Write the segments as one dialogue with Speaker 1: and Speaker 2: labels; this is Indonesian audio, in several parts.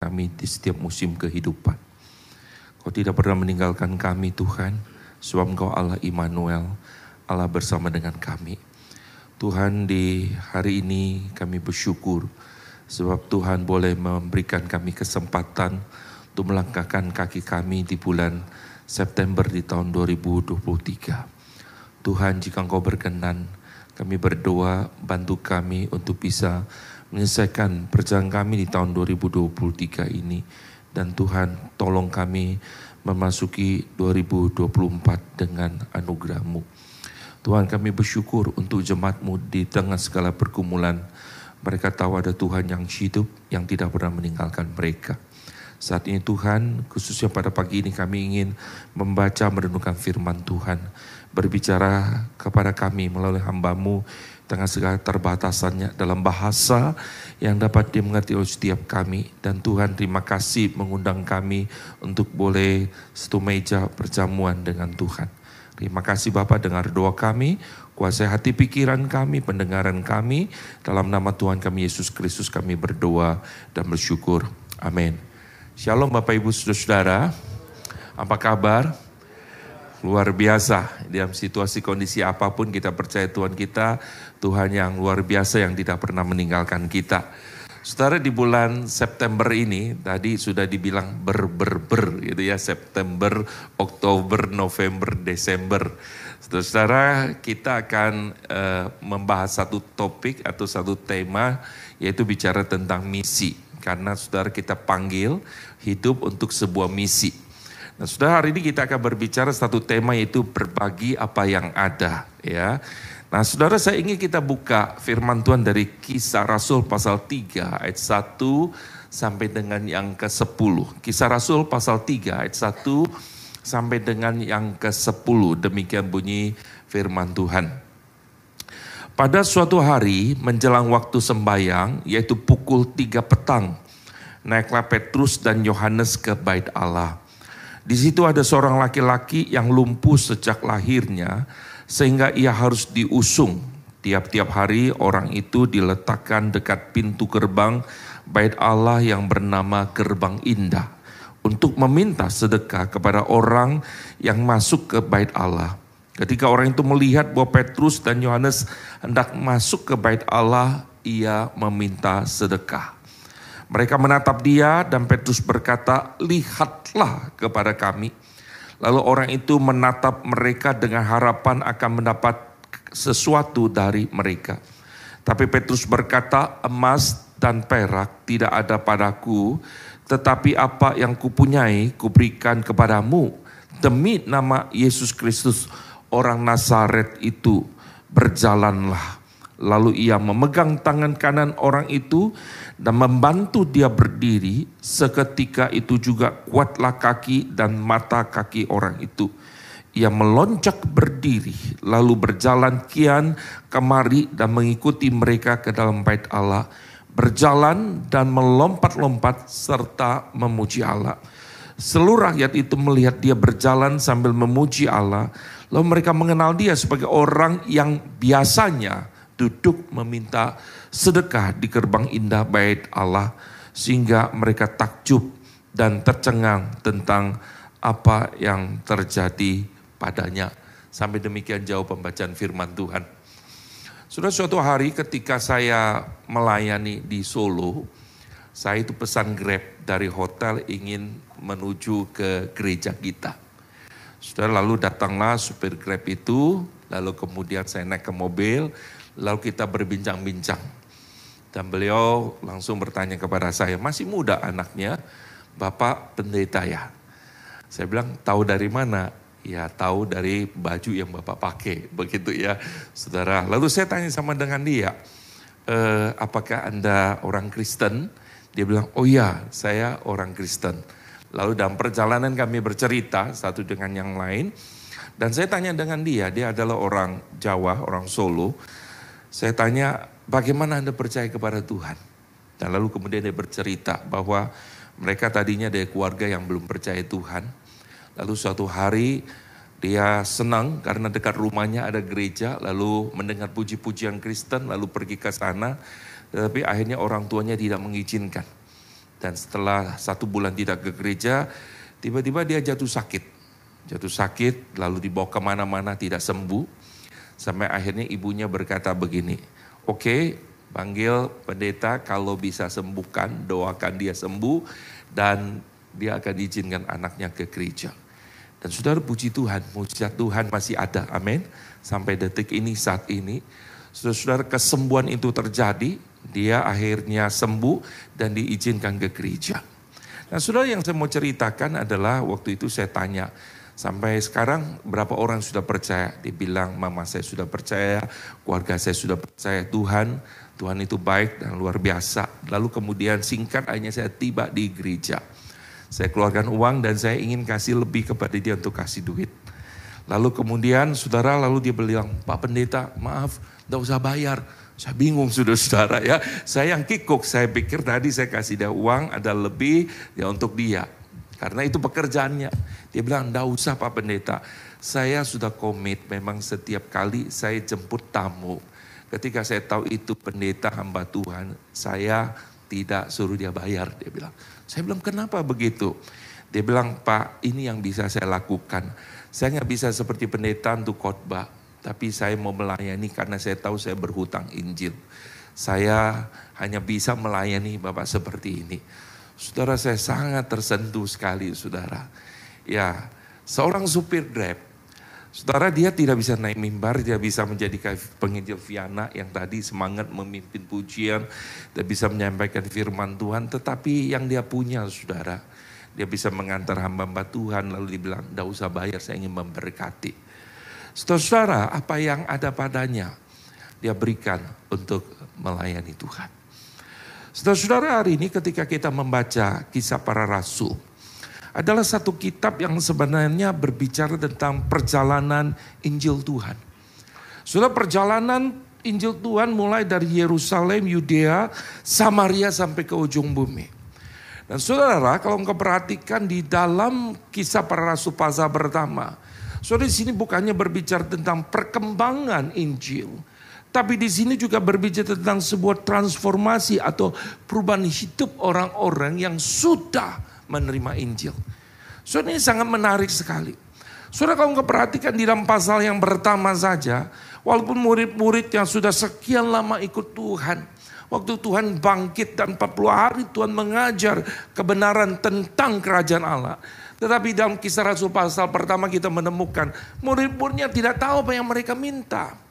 Speaker 1: kami di setiap musim kehidupan. Kau tidak pernah meninggalkan kami Tuhan, sebab Engkau Allah Immanuel, Allah bersama dengan kami. Tuhan di hari ini kami bersyukur sebab Tuhan boleh memberikan kami kesempatan untuk melangkahkan kaki kami di bulan September di tahun 2023. Tuhan jika Engkau berkenan, kami berdoa bantu kami untuk bisa menyelesaikan perjalanan kami di tahun 2023 ini. Dan Tuhan tolong kami memasuki 2024 dengan anugerahmu. Tuhan kami bersyukur untuk jemaatmu di tengah segala pergumulan. Mereka tahu ada Tuhan yang hidup yang tidak pernah meninggalkan mereka. Saat ini Tuhan, khususnya pada pagi ini kami ingin membaca merenungkan firman Tuhan berbicara kepada kami melalui hambamu dengan segala terbatasannya dalam bahasa yang dapat dimengerti oleh setiap kami. Dan Tuhan terima kasih mengundang kami untuk boleh satu meja perjamuan dengan Tuhan. Terima kasih Bapak dengar doa kami, kuasai hati pikiran kami, pendengaran kami. Dalam nama Tuhan kami Yesus Kristus kami berdoa dan bersyukur. Amin. Shalom Bapak Ibu Saudara-saudara. Apa kabar? Luar biasa dalam situasi kondisi apa pun kita percaya Tuhan kita Tuhan yang luar biasa yang tidak pernah meninggalkan kita. Saudara di bulan September ini tadi sudah dibilang ber ber ber gitu ya September, Oktober, November, Desember. Saudara kita akan uh, membahas satu topik atau satu tema yaitu bicara tentang misi karena saudara kita panggil hidup untuk sebuah misi. Nah, sudah hari ini kita akan berbicara satu tema yaitu berbagi apa yang ada, ya. Nah, Saudara saya ingin kita buka firman Tuhan dari Kisah Rasul pasal 3 ayat 1 sampai dengan yang ke-10. Kisah Rasul pasal 3 ayat 1 sampai dengan yang ke-10. Demikian bunyi firman Tuhan. Pada suatu hari menjelang waktu sembahyang, yaitu pukul 3 petang, naiklah Petrus dan Yohanes ke bait Allah. Di situ ada seorang laki-laki yang lumpuh sejak lahirnya, sehingga ia harus diusung. Tiap-tiap hari orang itu diletakkan dekat pintu gerbang bait Allah yang bernama Gerbang Indah untuk meminta sedekah kepada orang yang masuk ke bait Allah. Ketika orang itu melihat bahwa Petrus dan Yohanes hendak masuk ke bait Allah, ia meminta sedekah. Mereka menatap dia dan Petrus berkata, lihatlah kepada kami. Lalu orang itu menatap mereka dengan harapan akan mendapat sesuatu dari mereka. Tapi Petrus berkata, emas dan perak tidak ada padaku, tetapi apa yang kupunyai kuberikan kepadamu. Demi nama Yesus Kristus, orang Nazaret itu berjalanlah Lalu ia memegang tangan kanan orang itu dan membantu dia berdiri. Seketika itu juga kuatlah kaki dan mata kaki orang itu. Ia meloncat berdiri, lalu berjalan kian kemari dan mengikuti mereka ke dalam bait Allah. Berjalan dan melompat-lompat serta memuji Allah. Seluruh rakyat itu melihat dia berjalan sambil memuji Allah. Lalu mereka mengenal dia sebagai orang yang biasanya duduk meminta sedekah di gerbang indah bait Allah sehingga mereka takjub dan tercengang tentang apa yang terjadi padanya. Sampai demikian jauh pembacaan firman Tuhan. Sudah suatu hari ketika saya melayani di Solo, saya itu pesan Grab dari hotel ingin menuju ke gereja kita. Sudah lalu datanglah supir Grab itu, lalu kemudian saya naik ke mobil, Lalu kita berbincang-bincang. Dan beliau langsung bertanya kepada saya, masih muda anaknya, Bapak pendeta ya? Saya bilang, tahu dari mana? Ya tahu dari baju yang Bapak pakai, begitu ya saudara. Lalu saya tanya sama dengan dia, e, apakah Anda orang Kristen? Dia bilang, oh iya saya orang Kristen. Lalu dalam perjalanan kami bercerita satu dengan yang lain. Dan saya tanya dengan dia, dia adalah orang Jawa, orang Solo. Saya tanya, bagaimana Anda percaya kepada Tuhan? Dan lalu kemudian dia bercerita bahwa mereka tadinya dari keluarga yang belum percaya Tuhan. Lalu suatu hari dia senang karena dekat rumahnya ada gereja, lalu mendengar puji-pujian Kristen, lalu pergi ke sana. Tetapi akhirnya orang tuanya tidak mengizinkan. Dan setelah satu bulan tidak ke gereja, tiba-tiba dia jatuh sakit. Jatuh sakit, lalu dibawa ke mana-mana tidak sembuh. Sampai akhirnya ibunya berkata begini, oke panggil pendeta kalau bisa sembuhkan, doakan dia sembuh. Dan dia akan izinkan anaknya ke gereja. Dan saudara puji Tuhan, mujizat Tuhan masih ada, amin. Sampai detik ini, saat ini, saudara-saudara kesembuhan itu terjadi, dia akhirnya sembuh dan diizinkan ke gereja. Nah saudara yang saya mau ceritakan adalah waktu itu saya tanya, sampai sekarang berapa orang sudah percaya? Dia bilang, mama saya sudah percaya, keluarga saya sudah percaya Tuhan, Tuhan itu baik dan luar biasa. Lalu kemudian singkat hanya saya tiba di gereja. Saya keluarkan uang dan saya ingin kasih lebih kepada dia untuk kasih duit. Lalu kemudian saudara lalu dia bilang, Pak Pendeta maaf, tidak usah bayar. Saya bingung sudah saudara ya. Saya yang kikuk, saya pikir tadi saya kasih dia uang ada lebih ya untuk dia. Karena itu pekerjaannya. Dia bilang, tidak usah Pak Pendeta. Saya sudah komit memang setiap kali saya jemput tamu. Ketika saya tahu itu pendeta hamba Tuhan, saya tidak suruh dia bayar. Dia bilang, saya bilang kenapa begitu? Dia bilang, Pak ini yang bisa saya lakukan. Saya nggak bisa seperti pendeta untuk khotbah. Tapi saya mau melayani karena saya tahu saya berhutang Injil. Saya hanya bisa melayani Bapak seperti ini. Saudara saya sangat tersentuh sekali saudara. Ya seorang supir Grab Saudara dia tidak bisa naik mimbar, dia bisa menjadi penginjil Viana yang tadi semangat memimpin pujian, dia bisa menyampaikan firman Tuhan, tetapi yang dia punya saudara, dia bisa mengantar hamba-hamba Tuhan lalu dibilang, tidak usah bayar, saya ingin memberkati. Saudara, apa yang ada padanya, dia berikan untuk melayani Tuhan. Saudara-saudara hari ini ketika kita membaca kisah para rasul, adalah satu kitab yang sebenarnya berbicara tentang perjalanan Injil Tuhan. Sudah perjalanan Injil Tuhan mulai dari Yerusalem, Yudea, Samaria sampai ke ujung bumi. Dan saudara, kalau engkau perhatikan di dalam kisah para rasul pasal pertama, saudara di sini bukannya berbicara tentang perkembangan Injil, tapi di sini juga berbicara tentang sebuah transformasi atau perubahan hidup orang-orang yang sudah menerima Injil. Saudara ini sangat menarik sekali. Saudara kalau perhatikan di dalam pasal yang pertama saja, walaupun murid-murid yang sudah sekian lama ikut Tuhan, waktu Tuhan bangkit dan 40 hari Tuhan mengajar kebenaran tentang kerajaan Allah. Tetapi dalam kisah Rasul pasal pertama kita menemukan murid-muridnya tidak tahu apa yang mereka minta.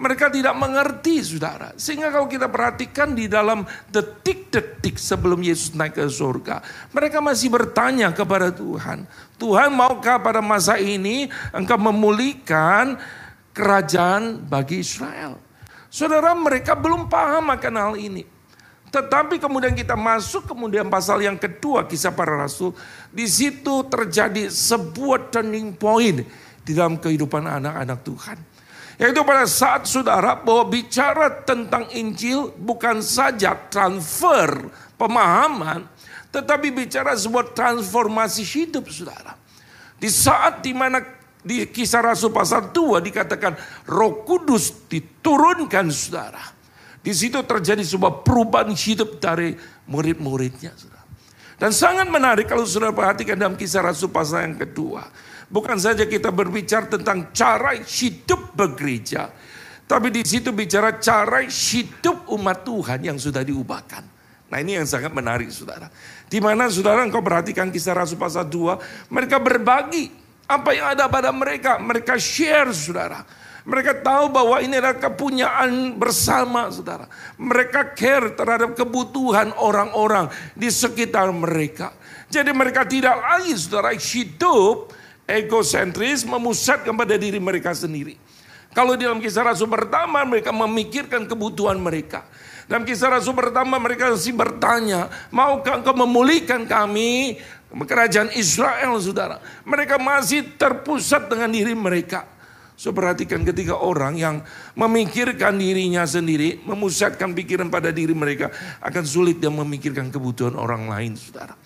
Speaker 1: Mereka tidak mengerti saudara. Sehingga kalau kita perhatikan di dalam detik-detik sebelum Yesus naik ke surga. Mereka masih bertanya kepada Tuhan. Tuhan maukah pada masa ini engkau memulihkan kerajaan bagi Israel. Saudara mereka belum paham akan hal ini. Tetapi kemudian kita masuk kemudian pasal yang kedua kisah para rasul. Di situ terjadi sebuah turning point di dalam kehidupan anak-anak Tuhan. Yaitu pada saat saudara bahwa bicara tentang Injil bukan saja transfer pemahaman, tetapi bicara sebuah transformasi hidup saudara. Di saat di mana di kisah Rasul pasal 2 dikatakan roh kudus diturunkan saudara. Di situ terjadi sebuah perubahan hidup dari murid-muridnya saudara. Dan sangat menarik kalau saudara perhatikan dalam kisah Rasul pasal yang kedua. Bukan saja kita berbicara tentang cara hidup bergereja, tapi di situ bicara cara hidup umat Tuhan yang sudah diubahkan. Nah ini yang sangat menarik saudara. Di mana saudara engkau perhatikan kisah Rasul pasal 2, mereka berbagi apa yang ada pada mereka. Mereka share saudara. Mereka tahu bahwa ini adalah kepunyaan bersama saudara. Mereka care terhadap kebutuhan orang-orang di sekitar mereka. Jadi mereka tidak lagi saudara hidup egosentris memusatkan pada diri mereka sendiri. Kalau dalam kisah Rasul pertama mereka memikirkan kebutuhan mereka. Dalam kisah Rasul pertama mereka masih bertanya, maukah engkau memulihkan kami kerajaan Israel saudara. Mereka masih terpusat dengan diri mereka. So perhatikan ketika orang yang memikirkan dirinya sendiri, memusatkan pikiran pada diri mereka, akan sulit dia memikirkan kebutuhan orang lain saudara.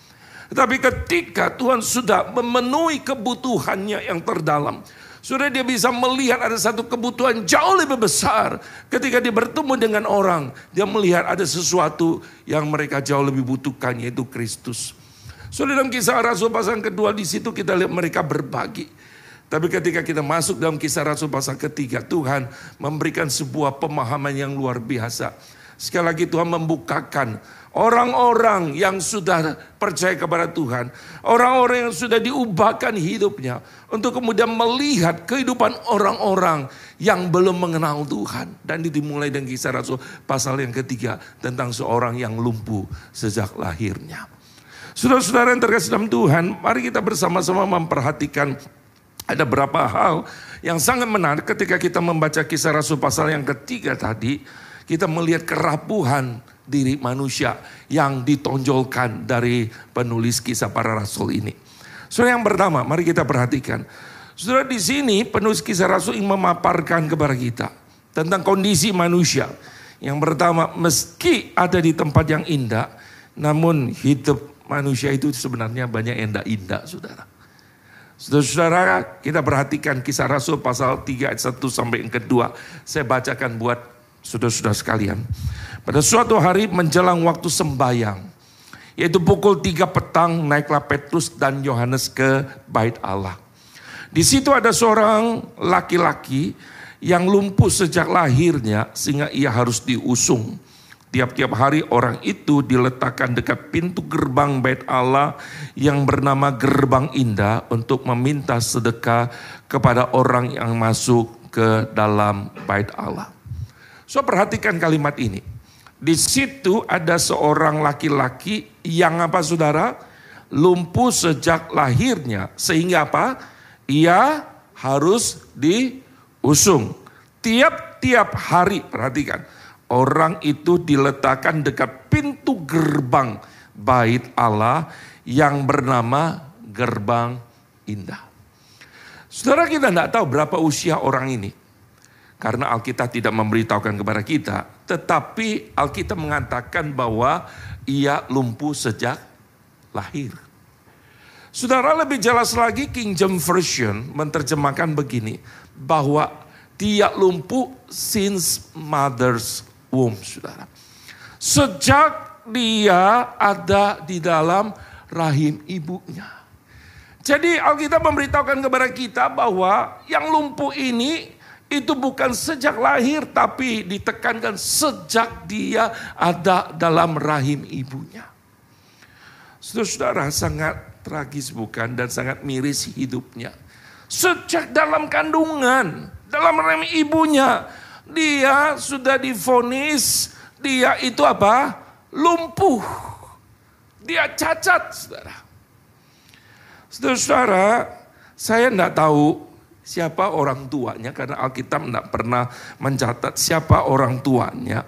Speaker 1: Tetapi ketika Tuhan sudah memenuhi kebutuhannya yang terdalam. Sudah dia bisa melihat ada satu kebutuhan jauh lebih besar. Ketika dia bertemu dengan orang, dia melihat ada sesuatu yang mereka jauh lebih butuhkan yaitu Kristus. Sudah dalam kisah Rasul pasal kedua di situ kita lihat mereka berbagi. Tapi ketika kita masuk dalam kisah Rasul pasal ketiga, Tuhan memberikan sebuah pemahaman yang luar biasa. Sekali lagi Tuhan membukakan Orang-orang yang sudah percaya kepada Tuhan, orang-orang yang sudah diubahkan hidupnya untuk kemudian melihat kehidupan orang-orang yang belum mengenal Tuhan. Dan dimulai dengan kisah Rasul pasal yang ketiga tentang seorang yang lumpuh sejak lahirnya. Saudara-saudara yang terkasih dalam Tuhan, mari kita bersama-sama memperhatikan ada beberapa hal yang sangat menarik ketika kita membaca kisah Rasul pasal yang ketiga tadi. Kita melihat kerapuhan diri manusia yang ditonjolkan dari penulis kisah para rasul ini. Saudara yang pertama, mari kita perhatikan. Saudara di sini penulis kisah rasul ingin memaparkan kepada kita tentang kondisi manusia. Yang pertama, meski ada di tempat yang indah, namun hidup manusia itu sebenarnya banyak yang tidak indah, saudara. Saudara-saudara, kita perhatikan kisah Rasul pasal 3 ayat 1 sampai yang kedua. Saya bacakan buat saudara-saudara sekalian. Pada suatu hari menjelang waktu sembahyang, yaitu pukul tiga petang naiklah Petrus dan Yohanes ke bait Allah. Di situ ada seorang laki-laki yang lumpuh sejak lahirnya sehingga ia harus diusung. Tiap-tiap hari orang itu diletakkan dekat pintu gerbang bait Allah yang bernama Gerbang Indah untuk meminta sedekah kepada orang yang masuk ke dalam bait Allah. So perhatikan kalimat ini. Di situ ada seorang laki-laki yang apa saudara? Lumpuh sejak lahirnya. Sehingga apa? Ia harus diusung. Tiap-tiap hari, perhatikan. Orang itu diletakkan dekat pintu gerbang bait Allah yang bernama gerbang indah. Saudara kita tidak tahu berapa usia orang ini. Karena Alkitab tidak memberitahukan kepada kita. Tetapi Alkitab mengatakan bahwa ia lumpuh sejak lahir. Saudara lebih jelas lagi King James Version menerjemahkan begini. Bahwa dia lumpuh since mother's womb, saudara. Sejak dia ada di dalam rahim ibunya. Jadi Alkitab memberitahukan kepada kita bahwa yang lumpuh ini itu bukan sejak lahir tapi ditekankan sejak dia ada dalam rahim ibunya. Saudara-saudara sangat tragis bukan dan sangat miris hidupnya. Sejak dalam kandungan, dalam rahim ibunya, dia sudah difonis, dia itu apa? Lumpuh. Dia cacat, saudara. Saudara-saudara, saya tidak tahu siapa orang tuanya karena Alkitab tidak pernah mencatat siapa orang tuanya.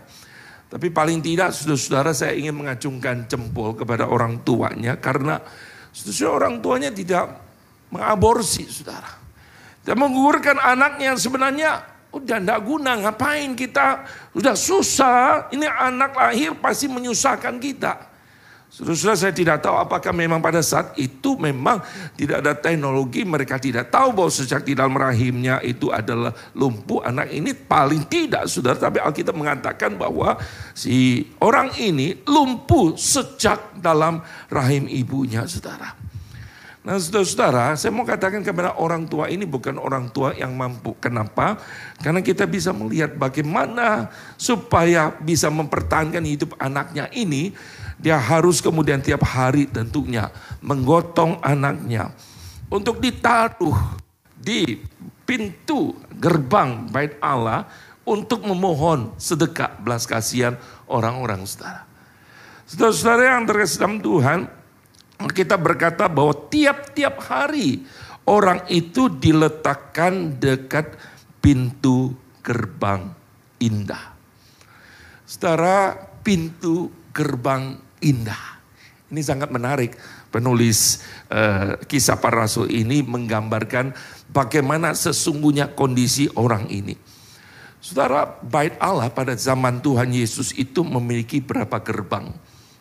Speaker 1: Tapi paling tidak saudara-saudara saya ingin mengacungkan jempol kepada orang tuanya karena saudara orang tuanya tidak mengaborsi saudara. Dan menggugurkan anaknya sebenarnya udah tidak guna ngapain kita udah susah ini anak lahir pasti menyusahkan kita. Saudara saya tidak tahu apakah memang pada saat itu memang tidak ada teknologi, mereka tidak tahu bahwa sejak di dalam rahimnya itu adalah lumpuh anak ini paling tidak saudara. Tapi Alkitab mengatakan bahwa si orang ini lumpuh sejak dalam rahim ibunya saudara. Nah saudara-saudara saya mau katakan kepada orang tua ini bukan orang tua yang mampu. Kenapa? Karena kita bisa melihat bagaimana supaya bisa mempertahankan hidup anaknya ini dia harus kemudian tiap hari tentunya menggotong anaknya untuk ditaruh di pintu gerbang bait Allah untuk memohon sedekah belas kasihan orang-orang saudara. Saudara-saudara yang dalam Tuhan, kita berkata bahwa tiap-tiap hari orang itu diletakkan dekat pintu gerbang indah. Saudara, pintu gerbang indah. Ini sangat menarik. Penulis uh, kisah para rasul ini menggambarkan bagaimana sesungguhnya kondisi orang ini. Saudara, bait Allah pada zaman Tuhan Yesus itu memiliki berapa gerbang?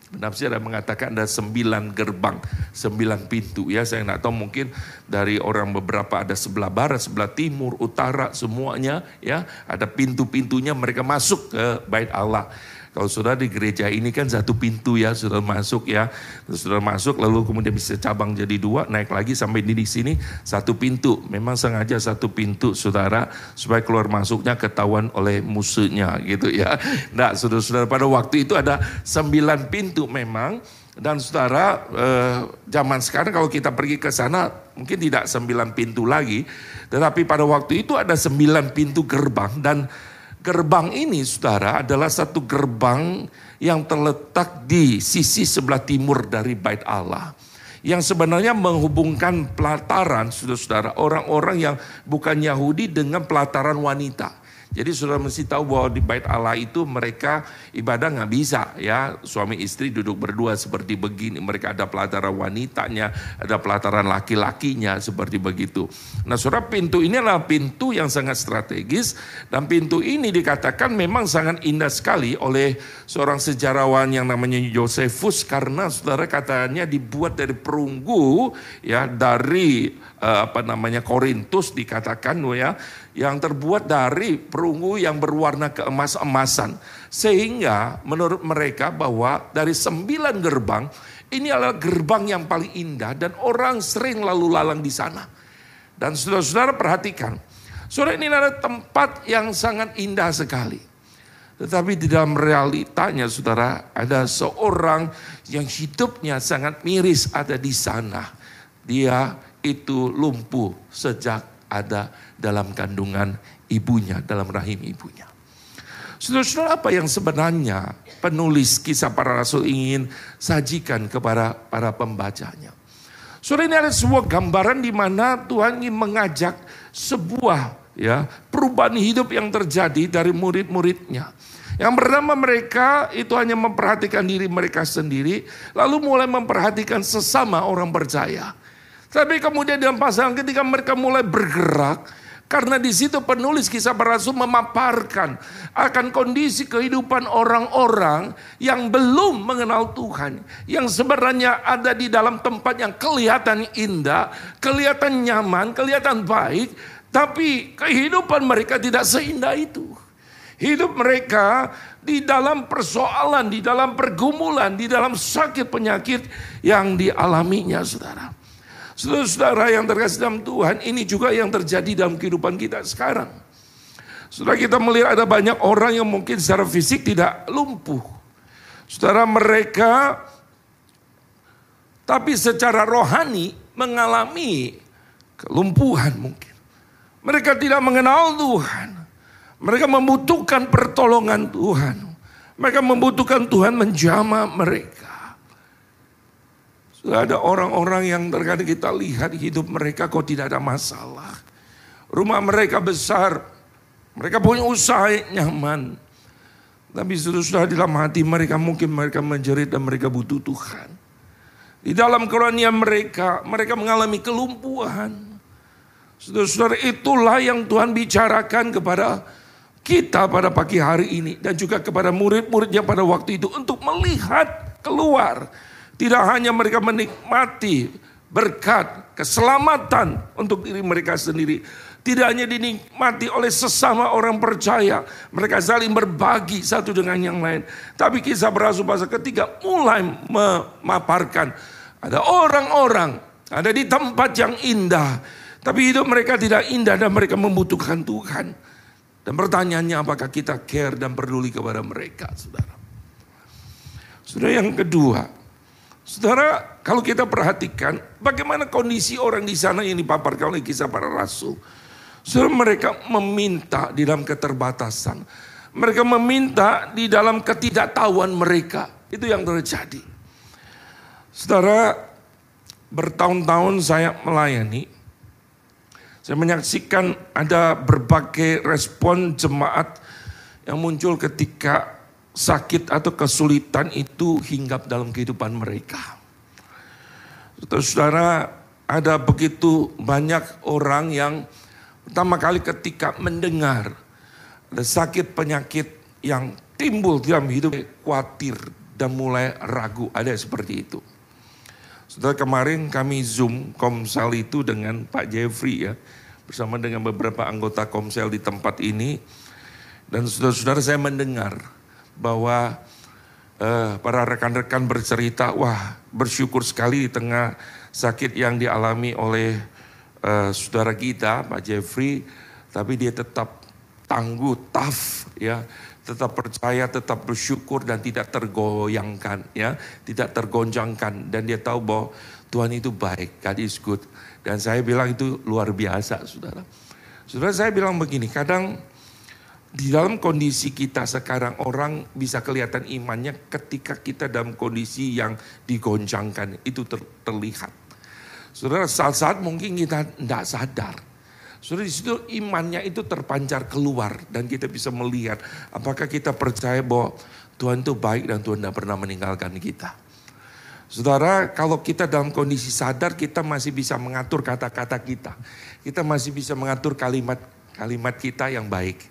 Speaker 1: Penafsir ada mengatakan ada sembilan gerbang, sembilan pintu. Ya saya nggak tahu mungkin dari orang beberapa ada sebelah barat, sebelah timur, utara, semuanya ya ada pintu-pintunya mereka masuk ke bait Allah. Kalau sudah di gereja ini kan satu pintu ya, sudah masuk ya. Sudah masuk lalu kemudian bisa cabang jadi dua, naik lagi sampai di sini satu pintu. Memang sengaja satu pintu saudara supaya keluar masuknya ketahuan oleh musuhnya gitu ya. Nah saudara-saudara pada waktu itu ada sembilan pintu memang. Dan saudara, eh, zaman sekarang kalau kita pergi ke sana mungkin tidak sembilan pintu lagi. Tetapi pada waktu itu ada sembilan pintu gerbang dan Gerbang ini saudara adalah satu gerbang yang terletak di sisi sebelah timur dari bait Allah. Yang sebenarnya menghubungkan pelataran saudara-saudara orang-orang yang bukan Yahudi dengan pelataran wanita. Jadi saudara mesti tahu bahwa di bait Allah itu mereka ibadah nggak bisa ya suami istri duduk berdua seperti begini. Mereka ada pelataran wanitanya, ada pelataran laki-lakinya seperti begitu. Nah saudara pintu ini adalah pintu yang sangat strategis dan pintu ini dikatakan memang sangat indah sekali oleh seorang sejarawan yang namanya Josephus karena saudara katanya dibuat dari perunggu ya dari apa namanya Korintus dikatakan ya yang terbuat dari perunggu yang berwarna keemas-emasan. Sehingga menurut mereka bahwa dari sembilan gerbang, ini adalah gerbang yang paling indah dan orang sering lalu lalang di sana. Dan saudara-saudara perhatikan, saudara ini adalah tempat yang sangat indah sekali. Tetapi di dalam realitanya saudara ada seorang yang hidupnya sangat miris ada di sana. Dia itu lumpuh sejak ada dalam kandungan ibunya, dalam rahim ibunya. Saudara-saudara apa yang sebenarnya penulis kisah para rasul ingin sajikan kepada para pembacanya. Saudara ini ada sebuah gambaran di mana Tuhan ingin mengajak sebuah ya perubahan hidup yang terjadi dari murid-muridnya. Yang pertama mereka itu hanya memperhatikan diri mereka sendiri, lalu mulai memperhatikan sesama orang percaya. Tapi kemudian dalam pasal ketika mereka mulai bergerak, karena di situ penulis kisah para rasul memaparkan akan kondisi kehidupan orang-orang yang belum mengenal Tuhan. Yang sebenarnya ada di dalam tempat yang kelihatan indah, kelihatan nyaman, kelihatan baik. Tapi kehidupan mereka tidak seindah itu. Hidup mereka di dalam persoalan, di dalam pergumulan, di dalam sakit penyakit yang dialaminya saudara. Saudara-saudara yang terkasih dalam Tuhan, ini juga yang terjadi dalam kehidupan kita sekarang. Saudara kita melihat ada banyak orang yang mungkin secara fisik tidak lumpuh. Saudara mereka tapi secara rohani mengalami kelumpuhan mungkin. Mereka tidak mengenal Tuhan. Mereka membutuhkan pertolongan Tuhan. Mereka membutuhkan Tuhan menjama mereka. Ada orang-orang yang terkadang kita lihat hidup mereka kok tidak ada masalah. Rumah mereka besar, mereka punya usaha yang nyaman. Tapi di dalam hati mereka mungkin mereka menjerit dan mereka butuh Tuhan. Di dalam keranian mereka, mereka mengalami kelumpuhan. Saudara-saudara itulah yang Tuhan bicarakan kepada kita pada pagi hari ini. Dan juga kepada murid-muridnya pada waktu itu untuk melihat keluar tidak hanya mereka menikmati berkat, keselamatan untuk diri mereka sendiri. Tidak hanya dinikmati oleh sesama orang percaya. Mereka saling berbagi satu dengan yang lain. Tapi kisah berasu pasal ketiga mulai memaparkan. Ada orang-orang ada di tempat yang indah. Tapi hidup mereka tidak indah dan mereka membutuhkan Tuhan. Dan pertanyaannya apakah kita care dan peduli kepada mereka, saudara. Saudara yang kedua, Saudara, kalau kita perhatikan bagaimana kondisi orang di sana yang dipaparkan oleh kisah para rasul. Saudara, mereka meminta di dalam keterbatasan. Mereka meminta di dalam ketidaktahuan mereka. Itu yang terjadi. Saudara, bertahun-tahun saya melayani. Saya menyaksikan ada berbagai respon jemaat yang muncul ketika sakit atau kesulitan itu hinggap dalam kehidupan mereka. Saudara, ada begitu banyak orang yang pertama kali ketika mendengar ada sakit penyakit yang timbul dalam hidup khawatir dan mulai ragu. Ada seperti itu. Setelah kemarin kami Zoom Komsel itu dengan Pak Jeffrey ya. Bersama dengan beberapa anggota Komsel di tempat ini. Dan saudara-saudara saya mendengar bahwa uh, para rekan-rekan bercerita, wah bersyukur sekali di tengah sakit yang dialami oleh uh, saudara kita Pak Jeffrey. Tapi dia tetap tangguh, tough ya tetap percaya, tetap bersyukur dan tidak tergoyangkan ya, tidak tergonjangkan dan dia tahu bahwa Tuhan itu baik, God is good. Dan saya bilang itu luar biasa, Saudara. Saudara saya bilang begini, kadang di dalam kondisi kita sekarang orang bisa kelihatan imannya ketika kita dalam kondisi yang digoncangkan itu ter, terlihat. Saudara saat-saat mungkin kita tidak sadar. Saudara di situ imannya itu terpancar keluar dan kita bisa melihat apakah kita percaya bahwa Tuhan itu baik dan Tuhan tidak pernah meninggalkan kita. Saudara, kalau kita dalam kondisi sadar, kita masih bisa mengatur kata-kata kita. Kita masih bisa mengatur kalimat-kalimat kita yang baik.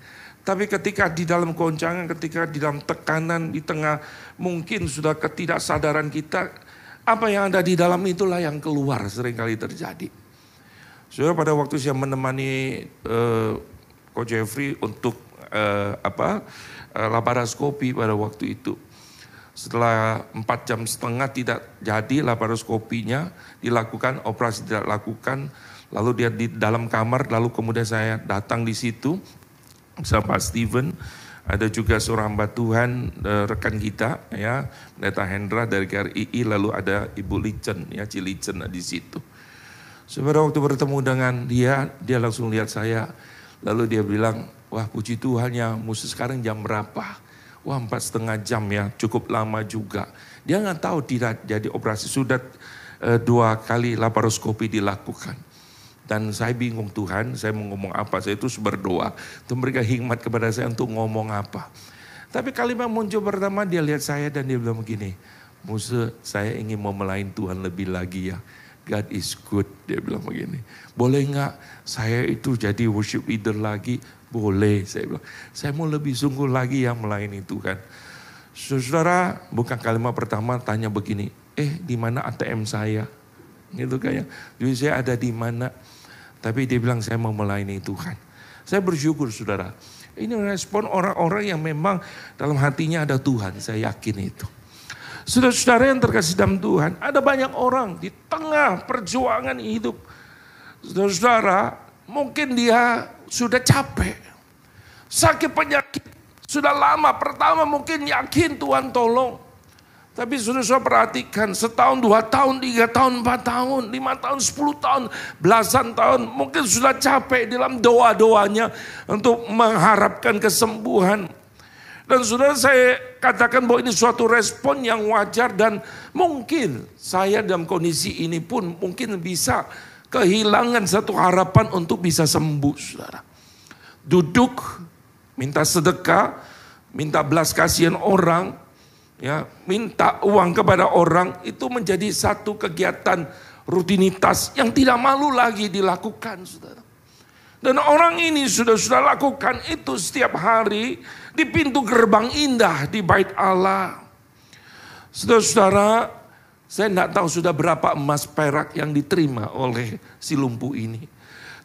Speaker 1: Tapi ketika di dalam goncangan, ketika di dalam tekanan, di tengah mungkin sudah ketidaksadaran kita, apa yang ada di dalam itulah yang keluar sering kali terjadi. Saudara pada waktu saya menemani uh, Coach Jeffrey untuk uh, apa uh, laparoskopi pada waktu itu. Setelah empat jam setengah tidak jadi laparoskopinya dilakukan, operasi tidak lakukan, lalu dia di dalam kamar, lalu kemudian saya datang di situ bersama Pak Steven, ada juga seorang hamba Tuhan rekan kita ya, Neta Hendra dari KRII, lalu ada Ibu Licen ya, Cilicen di situ. Sebenarnya waktu bertemu dengan dia, dia langsung lihat saya. Lalu dia bilang, wah puji Tuhan ya, musuh sekarang jam berapa? Wah empat setengah jam ya, cukup lama juga. Dia nggak tahu tidak jadi operasi, sudah e, dua kali laparoskopi dilakukan. Dan saya bingung Tuhan, saya mau ngomong apa, saya terus berdoa. Itu memberikan hikmat kepada saya untuk ngomong apa. Tapi kalimat muncul pertama dia lihat saya dan dia bilang begini, musuh saya ingin mau melayani Tuhan lebih lagi ya. God is good. Dia bilang begini. Boleh nggak saya itu jadi worship leader lagi? Boleh. Saya bilang. Saya mau lebih sungguh lagi ya melayani Tuhan. Saudara, bukan kalimat pertama tanya begini. Eh, di mana ATM saya? Gitu kayak. Jadi saya ada di mana? Tapi dia bilang saya mau melayani Tuhan. Saya bersyukur saudara. Ini respon orang-orang yang memang dalam hatinya ada Tuhan. Saya yakin itu. Saudara-saudara yang terkasih dalam Tuhan, ada banyak orang di tengah perjuangan hidup. Saudara-saudara, mungkin dia sudah capek. Sakit penyakit sudah lama. Pertama mungkin yakin Tuhan tolong. Tapi sudah saya perhatikan setahun, dua tahun, tiga tahun, empat tahun, lima tahun, sepuluh tahun, belasan tahun. Mungkin sudah capek dalam doa-doanya untuk mengharapkan kesembuhan. Dan saudara saya katakan bahwa ini suatu respon yang wajar dan mungkin saya dalam kondisi ini pun mungkin bisa kehilangan satu harapan untuk bisa sembuh saudara. Duduk, minta sedekah, minta belas kasihan orang, ya minta uang kepada orang itu menjadi satu kegiatan rutinitas yang tidak malu lagi dilakukan saudara. Dan orang ini sudah sudah lakukan itu setiap hari di pintu gerbang indah di bait Allah. Saudara-saudara, saya tidak tahu sudah berapa emas perak yang diterima oleh si lumpuh ini.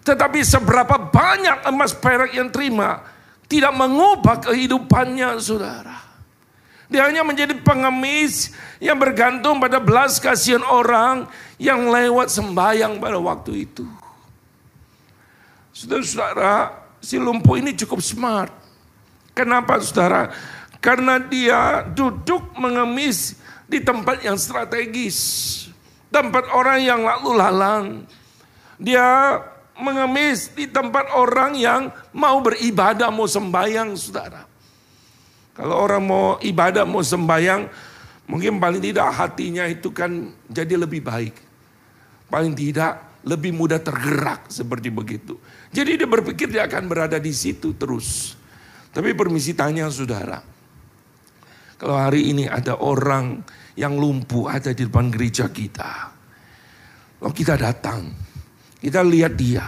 Speaker 1: Tetapi seberapa banyak emas perak yang terima tidak mengubah kehidupannya saudara. Dia hanya menjadi pengemis yang bergantung pada belas kasihan orang yang lewat sembahyang pada waktu itu. Saudara-saudara, si lumpuh ini cukup smart. Kenapa saudara? Karena dia duduk mengemis di tempat yang strategis. Tempat orang yang lalu lalang. Dia mengemis di tempat orang yang mau beribadah, mau sembahyang saudara. Kalau orang mau ibadah, mau sembahyang, mungkin paling tidak hatinya itu kan jadi lebih baik. Paling tidak lebih mudah tergerak seperti begitu. Jadi dia berpikir dia akan berada di situ terus. Tapi permisi tanya saudara. Kalau hari ini ada orang yang lumpuh ada di depan gereja kita. Lalu kita datang. Kita lihat dia.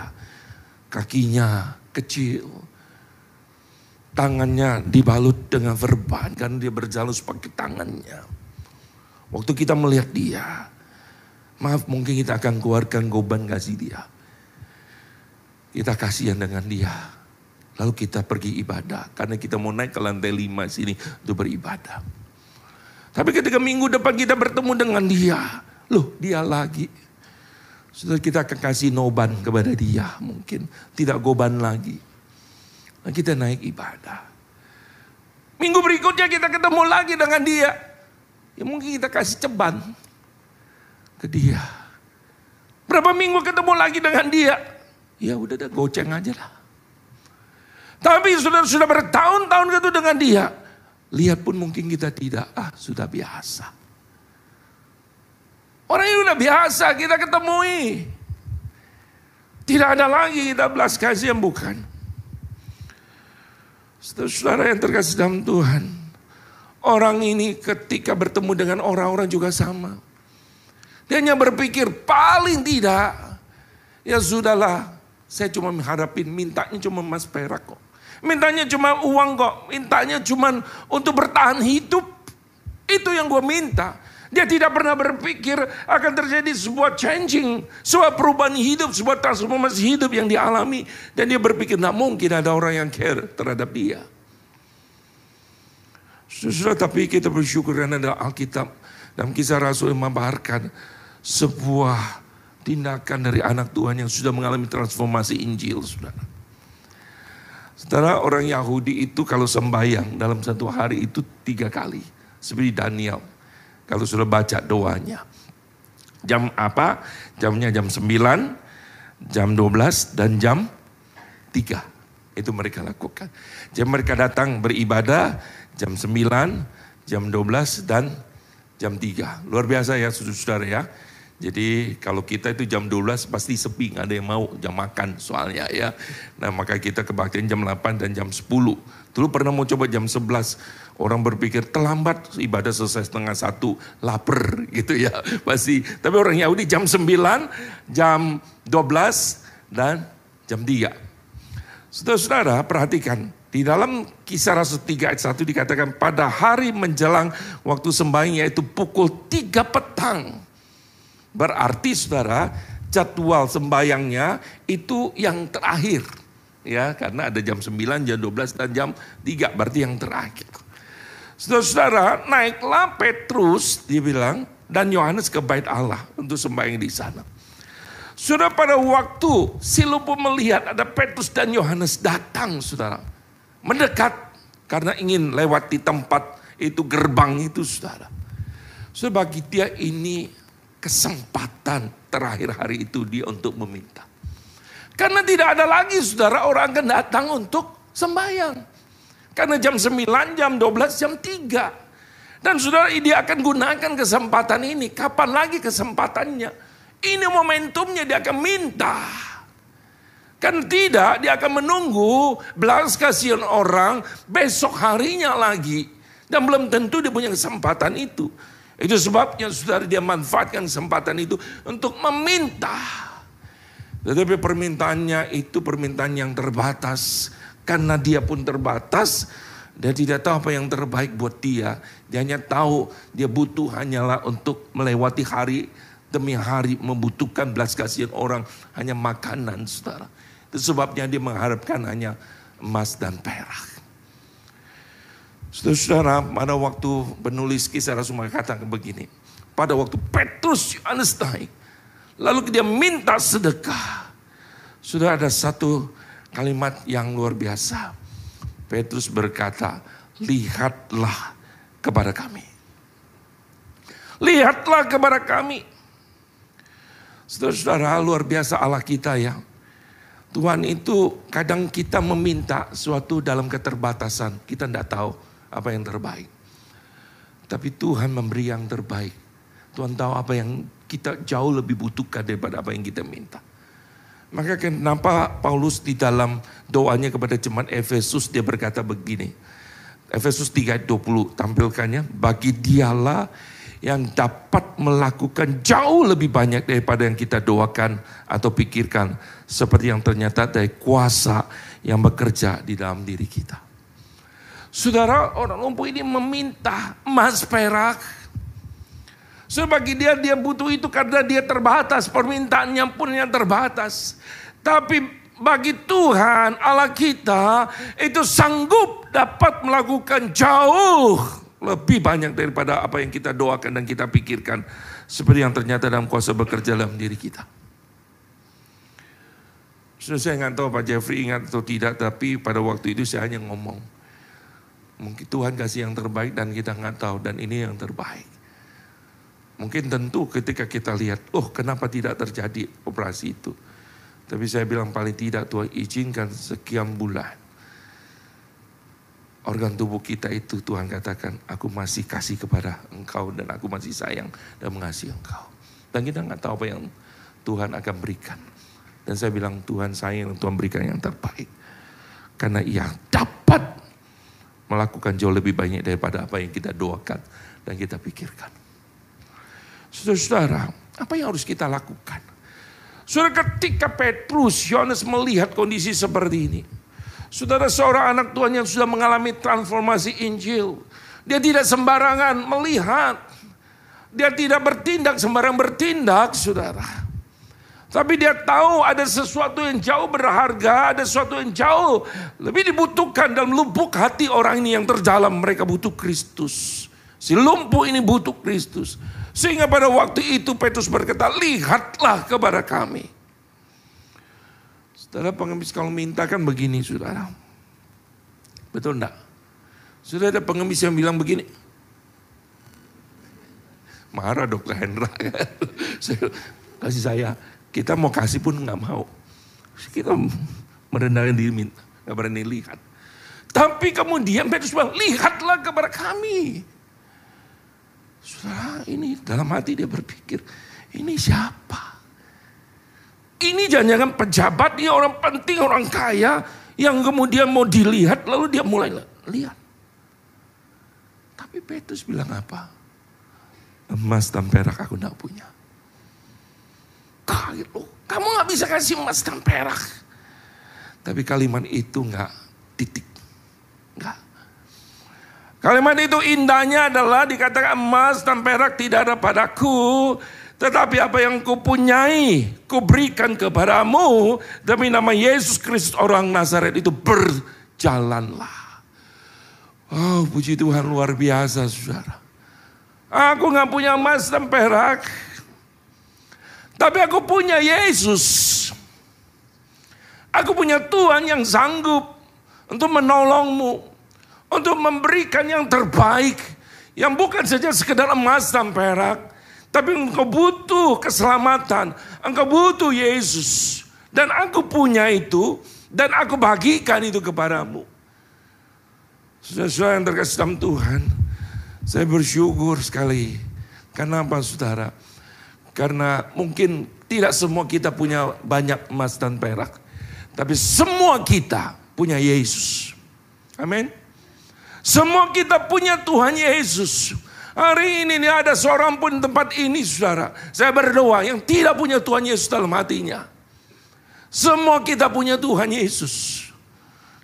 Speaker 1: Kakinya kecil. Tangannya dibalut dengan verban. Karena dia berjalan pakai tangannya. Waktu kita melihat dia, maaf mungkin kita akan keluarkan goban kasih dia. Kita kasihan dengan dia. Lalu kita pergi ibadah. Karena kita mau naik ke lantai lima sini untuk beribadah. Tapi ketika minggu depan kita bertemu dengan dia. Loh dia lagi. Sudah kita akan kasih noban kepada dia mungkin. Tidak goban lagi. Nah, kita naik ibadah. Minggu berikutnya kita ketemu lagi dengan dia. Ya mungkin kita kasih ceban ke dia. Berapa minggu ketemu lagi dengan dia? Ya udah dah goceng aja lah. Tapi sudah sudah bertahun-tahun gitu dengan dia. Lihat pun mungkin kita tidak. Ah sudah biasa. Orang ini udah biasa kita ketemui. Tidak ada lagi kita belas kasih yang bukan. Saudara yang terkasih dalam Tuhan. Orang ini ketika bertemu dengan orang-orang juga sama. Dia hanya berpikir paling tidak. Ya sudahlah saya cuma mengharapin mintanya cuma mas perak kok. Mintanya cuma uang kok. Mintanya cuma untuk bertahan hidup. Itu yang gue minta. Dia tidak pernah berpikir akan terjadi sebuah changing, sebuah perubahan hidup, sebuah transformasi hidup yang dialami. Dan dia berpikir, tidak mungkin ada orang yang care terhadap dia. Sudah tapi kita bersyukur karena ada Alkitab dalam kisah Rasul yang membaharkan sebuah tindakan dari anak Tuhan yang sudah mengalami transformasi Injil, saudara. Saudara orang Yahudi itu kalau sembahyang dalam satu hari itu tiga kali. Seperti Daniel. Kalau sudah baca doanya. Jam apa? Jamnya jam 9, jam 12, dan jam 3. Itu mereka lakukan. Jam mereka datang beribadah, jam 9, jam 12 dan jam 3. Luar biasa ya saudara ya. Jadi kalau kita itu jam 12 pasti sepi, nggak ada yang mau jam makan soalnya ya. Nah maka kita kebaktian jam 8 dan jam 10. Dulu pernah mau coba jam 11, orang berpikir terlambat ibadah selesai setengah satu, lapar gitu ya pasti. Tapi orang Yahudi jam 9, jam 12 dan jam 3. Saudara-saudara perhatikan, di dalam kisah Rasul 3 ayat 1 dikatakan pada hari menjelang waktu sembahyang yaitu pukul 3 petang. Berarti saudara jadwal sembahyangnya itu yang terakhir. Ya karena ada jam 9, jam 12 dan jam 3 berarti yang terakhir. Saudara-saudara naiklah Petrus dia bilang dan Yohanes ke bait Allah untuk sembahyang di sana. Sudah pada waktu si lupu melihat ada Petrus dan Yohanes datang saudara mendekat karena ingin lewat di tempat itu gerbang itu saudara. So bagi dia ini kesempatan terakhir hari itu dia untuk meminta. Karena tidak ada lagi saudara orang akan datang untuk sembahyang. Karena jam 9, jam 12, jam 3. Dan saudara dia akan gunakan kesempatan ini. Kapan lagi kesempatannya? Ini momentumnya dia akan minta. Kan tidak, dia akan menunggu belas kasihan orang besok harinya lagi. Dan belum tentu dia punya kesempatan itu. Itu sebabnya saudara dia manfaatkan kesempatan itu untuk meminta. Tetapi permintaannya itu permintaan yang terbatas. Karena dia pun terbatas, dia tidak tahu apa yang terbaik buat dia. Dia hanya tahu dia butuh hanyalah untuk melewati hari demi hari membutuhkan belas kasihan orang hanya makanan saudara. Itu sebabnya dia mengharapkan hanya emas dan perak. Saudara-saudara, pada waktu penulis kisah Rasul mengatakan begini. Pada waktu Petrus Yohanes naik. Lalu dia minta sedekah. Sudah ada satu kalimat yang luar biasa. Petrus berkata, lihatlah kepada kami. Lihatlah kepada kami. Saudara-saudara, luar biasa Allah kita ya. Tuhan itu kadang kita meminta sesuatu dalam keterbatasan. Kita tidak tahu apa yang terbaik. Tapi Tuhan memberi yang terbaik. Tuhan tahu apa yang kita jauh lebih butuhkan daripada apa yang kita minta. Maka kenapa Paulus di dalam doanya kepada jemaat Efesus dia berkata begini. Efesus 3 20 tampilkannya. Bagi dialah yang dapat melakukan jauh lebih banyak daripada yang kita doakan atau pikirkan. Seperti yang ternyata dari kuasa yang bekerja di dalam diri kita. Saudara, orang lumpuh ini meminta emas perak. Sebagi dia dia butuh itu karena dia terbatas, permintaannya pun yang terbatas. Tapi bagi Tuhan Allah kita itu sanggup dapat melakukan jauh lebih banyak daripada apa yang kita doakan dan kita pikirkan. Seperti yang ternyata dalam kuasa bekerja dalam diri kita. So, saya nggak tahu Pak Jeffrey ingat atau tidak, tapi pada waktu itu saya hanya ngomong. Mungkin Tuhan kasih yang terbaik dan kita nggak tahu dan ini yang terbaik. Mungkin tentu ketika kita lihat, oh kenapa tidak terjadi operasi itu. Tapi saya bilang paling tidak Tuhan izinkan sekian bulan. Organ tubuh kita itu Tuhan katakan, aku masih kasih kepada engkau dan aku masih sayang dan mengasihi engkau. Dan kita nggak tahu apa yang Tuhan akan berikan. Dan saya bilang Tuhan sayang, Tuhan berikan yang terbaik. Karena ia dapat melakukan jauh lebih banyak daripada apa yang kita doakan dan kita pikirkan. Saudara-saudara, apa yang harus kita lakukan? Saudara ketika Petrus, Yohanes melihat kondisi seperti ini. Saudara seorang anak Tuhan yang sudah mengalami transformasi Injil. Dia tidak sembarangan melihat. Dia tidak bertindak sembarang bertindak saudara. Tapi dia tahu ada sesuatu yang jauh berharga, ada sesuatu yang jauh lebih dibutuhkan dalam lubuk hati orang ini yang terdalam. Mereka butuh Kristus. Si lumpuh ini butuh Kristus. Sehingga pada waktu itu Petrus berkata, lihatlah kepada kami. Saudara pengemis kalau minta kan begini saudara. Betul enggak? Sudah ada pengemis yang bilang begini. Marah dokter Hendra. Kasih saya, kita mau kasih pun nggak mau. Kita merendahkan diri minta, nggak berani lihat. Tapi kemudian Petrus bilang, lihatlah kepada kami. Saudara, ini dalam hati dia berpikir, ini siapa? Ini jangan-jangan pejabat, dia orang penting, orang kaya, yang kemudian mau dilihat, lalu dia mulai lihat. Tapi Petrus bilang apa? Emas dan perak aku tidak punya. Kaget loh, kamu gak bisa kasih emas dan perak. Tapi kalimat itu gak titik. Gak. Kalimat itu indahnya adalah dikatakan emas dan perak tidak ada padaku. Tetapi apa yang kupunyai, kuberikan kepadamu. Demi nama Yesus Kristus orang Nazaret itu berjalanlah. Oh puji Tuhan luar biasa saudara. Aku gak punya emas dan perak. Tapi aku punya Yesus. Aku punya Tuhan yang sanggup untuk menolongmu. Untuk memberikan yang terbaik. Yang bukan saja sekedar emas dan perak. Tapi engkau butuh keselamatan. Engkau butuh Yesus. Dan aku punya itu. Dan aku bagikan itu kepadamu. Saudara-saudara yang terkasih dalam Tuhan. Saya bersyukur sekali. Kenapa saudara? Karena mungkin tidak semua kita punya banyak emas dan perak. Tapi semua kita punya Yesus. Amin. Semua kita punya Tuhan Yesus. Hari ini ada seorang pun tempat ini saudara. Saya berdoa yang tidak punya Tuhan Yesus dalam hatinya. Semua kita punya Tuhan Yesus.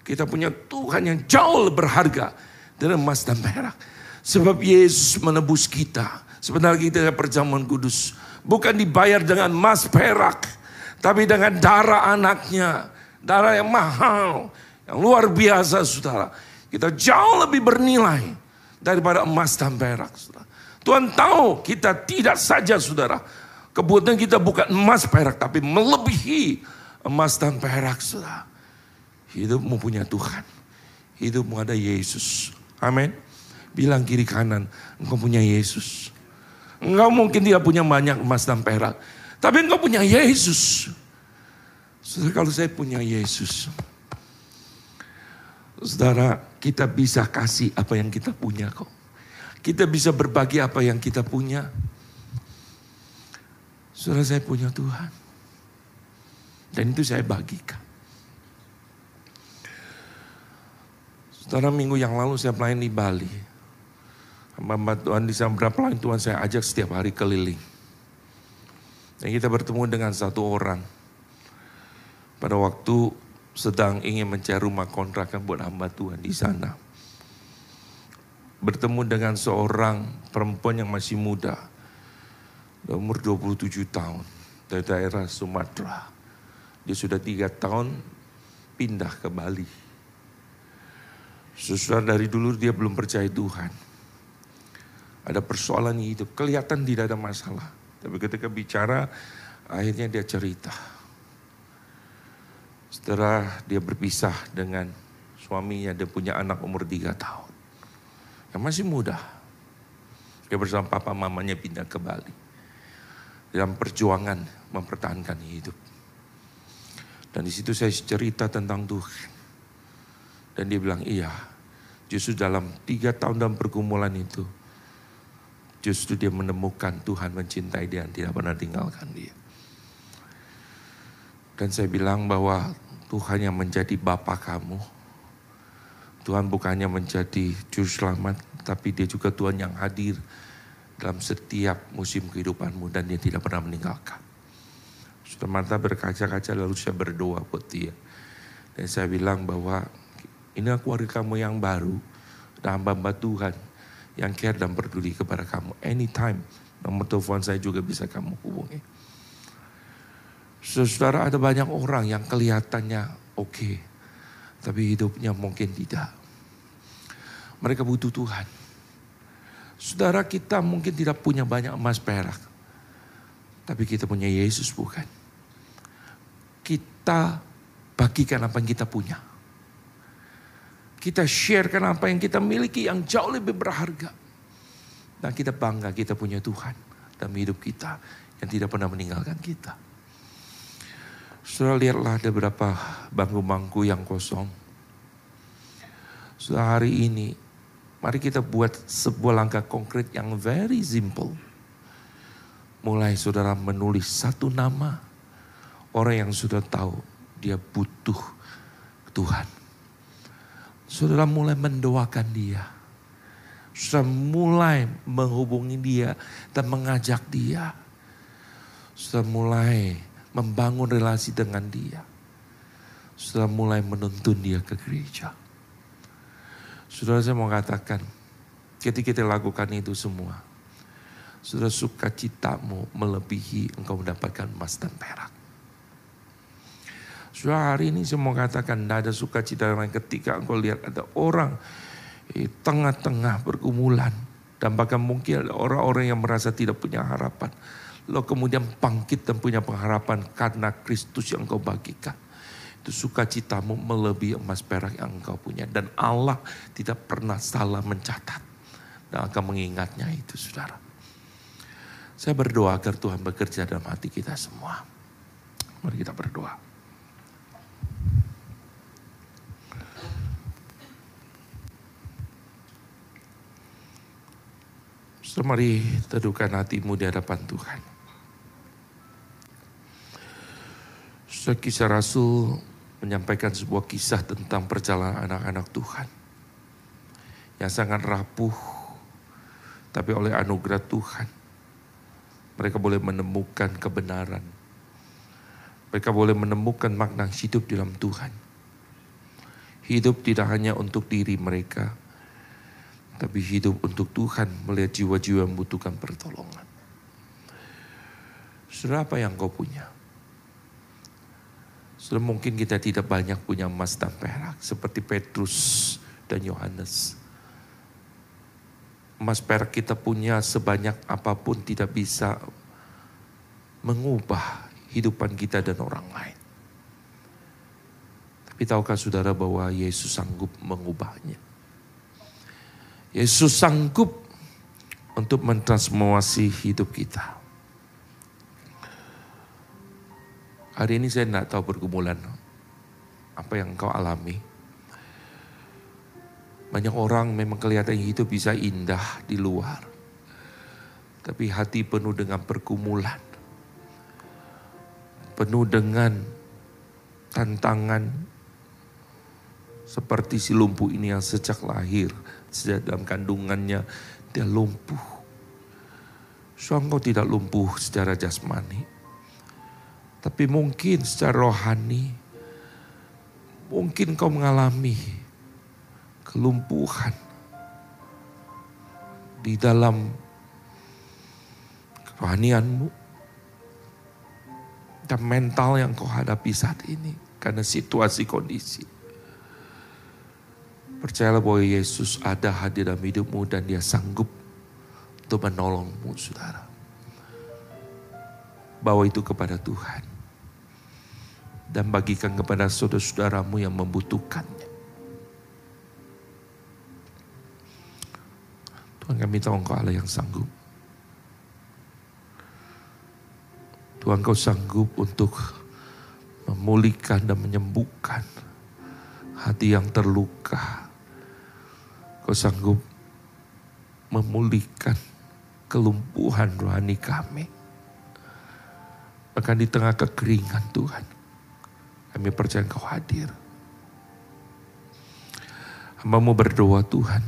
Speaker 1: Kita punya Tuhan yang jauh berharga dari emas dan perak. Sebab Yesus menebus kita. Sebenarnya kita perjamuan kudus bukan dibayar dengan emas perak, tapi dengan darah anaknya, darah yang mahal, yang luar biasa saudara. Kita jauh lebih bernilai daripada emas dan perak. Saudara. Tuhan tahu kita tidak saja saudara, kebutuhan kita bukan emas perak, tapi melebihi emas dan perak saudara. Hidupmu punya Tuhan, hidupmu ada Yesus. Amin. Bilang kiri kanan, engkau punya Yesus. Engkau mungkin tidak punya banyak emas dan perak. Tapi engkau punya Yesus. Saudara, kalau saya punya Yesus. Saudara, kita bisa kasih apa yang kita punya kok. Kita bisa berbagi apa yang kita punya. Saudara, saya punya Tuhan. Dan itu saya bagikan. Saudara, minggu yang lalu saya pelayan di Bali. Hamba Tuhan di berapa lain Tuhan saya ajak setiap hari keliling. Dan kita bertemu dengan satu orang. Pada waktu sedang ingin mencari rumah kontrakan buat hamba Tuhan di sana. Bertemu dengan seorang perempuan yang masih muda. umur 27 tahun dari daerah Sumatera. Dia sudah tiga tahun pindah ke Bali. Sesudah dari dulu dia belum percaya Tuhan. Ada persoalan hidup, kelihatan tidak ada masalah. Tapi ketika bicara, akhirnya dia cerita. Setelah dia berpisah dengan suaminya, dia punya anak umur tiga tahun. Yang masih muda. Dia bersama papa mamanya pindah ke Bali. Dalam perjuangan mempertahankan hidup. Dan di situ saya cerita tentang Tuhan. Dan dia bilang, iya. Justru dalam tiga tahun dalam pergumulan itu, justru dia menemukan Tuhan mencintai dia dan tidak pernah tinggalkan dia. Dan saya bilang bahwa Tuhan yang menjadi Bapa kamu, Tuhan bukannya menjadi juru selamat, tapi dia juga Tuhan yang hadir dalam setiap musim kehidupanmu dan dia tidak pernah meninggalkan. Sudah mata berkaca-kaca lalu saya berdoa buat dia. Dan saya bilang bahwa ini keluarga kamu yang baru dan hamba-hamba Tuhan yang care dan peduli kepada kamu. Anytime nomor telepon saya juga bisa kamu hubungi. Saudara ada banyak orang yang kelihatannya oke. Okay, tapi hidupnya mungkin tidak. Mereka butuh Tuhan. Saudara kita mungkin tidak punya banyak emas perak. Tapi kita punya Yesus bukan kita bagikan apa yang kita punya. Kita sharekan apa yang kita miliki yang jauh lebih berharga. Dan kita bangga kita punya Tuhan dalam hidup kita yang tidak pernah meninggalkan kita. Sudah lihatlah ada beberapa bangku-bangku yang kosong. Sudah hari ini, mari kita buat sebuah langkah konkret yang very simple. Mulai saudara menulis satu nama, Orang yang sudah tahu dia butuh Tuhan. Saudara mulai mendoakan dia. Sudah mulai menghubungi dia dan mengajak dia. Sudah mulai membangun relasi dengan dia. Sudah mulai menuntun dia ke gereja. Saudara saya mau katakan, ketika kita lakukan itu semua, sudah sukacitamu melebihi engkau mendapatkan emas dan perak. Sudah hari ini saya mau katakan tidak ada sukacita lain ketika engkau lihat ada orang di tengah-tengah pergumulan. Dan bahkan mungkin ada orang-orang yang merasa tidak punya harapan. Lo kemudian bangkit dan punya pengharapan karena Kristus yang engkau bagikan. Itu sukacitamu melebihi emas perak yang engkau punya. Dan Allah tidak pernah salah mencatat. Dan akan mengingatnya itu saudara. Saya berdoa agar Tuhan bekerja dalam hati kita semua. Mari kita berdoa. So, mari teduhkan hatimu di hadapan Tuhan. So, kisah Rasul menyampaikan sebuah kisah tentang perjalanan anak-anak Tuhan. Yang sangat rapuh, tapi oleh anugerah Tuhan. Mereka boleh menemukan kebenaran. Mereka boleh menemukan makna hidup di dalam Tuhan. Hidup tidak hanya untuk diri mereka, tapi hidup untuk Tuhan melihat jiwa-jiwa yang membutuhkan pertolongan. Sudah apa yang kau punya? Sudah mungkin kita tidak banyak punya emas dan perak seperti Petrus dan Yohanes. Emas perak kita punya sebanyak apa pun tidak bisa mengubah hidupan kita dan orang lain. Tapi tahukah saudara bahwa Yesus sanggup mengubahnya? Yesus sanggup untuk mentransformasi hidup kita. Hari ini saya tidak tahu pergumulan apa yang kau alami. Banyak orang memang kelihatan hidup bisa indah di luar. Tapi hati penuh dengan pergumulan. Penuh dengan tantangan seperti si lumpuh ini yang sejak lahir sejak dalam kandungannya dia lumpuh. So engkau tidak lumpuh secara jasmani. Tapi mungkin secara rohani, mungkin kau mengalami kelumpuhan di dalam rohanianmu, dan mental yang kau hadapi saat ini karena situasi kondisi. Percayalah bahwa Yesus ada hadir dalam hidupmu dan dia sanggup untuk menolongmu saudara. Bawa itu kepada Tuhan. Dan bagikan kepada saudara-saudaramu yang membutuhkannya. Tuhan kami tahu engkau Allah yang sanggup. Tuhan kau sanggup untuk memulihkan dan menyembuhkan hati yang terluka Kau sanggup memulihkan kelumpuhan rohani kami. Bahkan di tengah kekeringan Tuhan, kami percaya Engkau hadir. Hambamu berdoa Tuhan,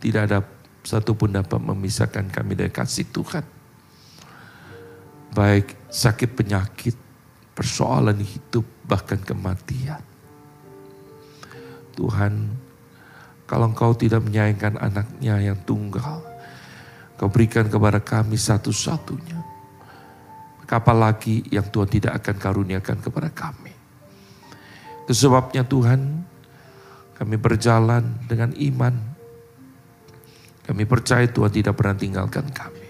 Speaker 1: tidak ada satu pun dapat memisahkan kami dari kasih Tuhan. Baik sakit penyakit, persoalan hidup, bahkan kematian. Tuhan, kalau engkau tidak menyayangkan anaknya yang tunggal, kau berikan kepada kami satu-satunya. Maka lagi yang Tuhan tidak akan karuniakan kepada kami. Itu sebabnya Tuhan, kami berjalan dengan iman. Kami percaya Tuhan tidak pernah tinggalkan kami.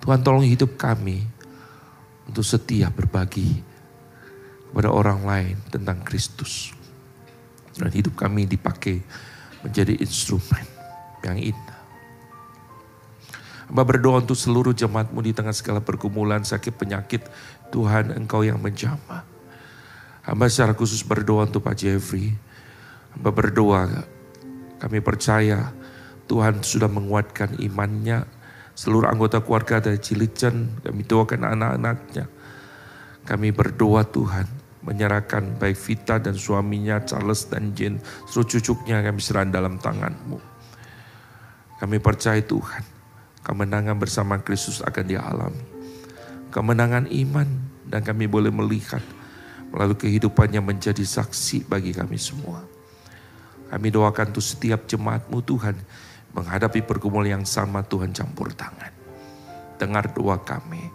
Speaker 1: Tuhan tolong hidup kami untuk setia berbagi kepada orang lain tentang Kristus. Dan hidup kami dipakai menjadi instrumen yang indah. Hamba berdoa untuk seluruh jemaatmu di tengah segala pergumulan, sakit, penyakit. Tuhan engkau yang menjamah. Hamba secara khusus berdoa untuk Pak Jeffrey. Hamba berdoa, kami percaya Tuhan sudah menguatkan imannya. Seluruh anggota keluarga dari Cilicen, kami doakan anak-anaknya. Kami berdoa Tuhan, menyerahkan baik Vita dan suaminya Charles dan Jane, seluruh cucuknya kami serahkan dalam tanganmu. Kami percaya Tuhan, kemenangan bersama Kristus akan dialami. Kemenangan iman dan kami boleh melihat melalui kehidupannya menjadi saksi bagi kami semua. Kami doakan untuk setiap jemaatmu Tuhan menghadapi pergumulan yang sama Tuhan campur tangan. Dengar doa kami.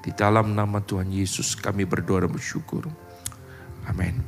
Speaker 1: Di dalam nama Tuhan Yesus kami berdoa dan bersyukur. Amin.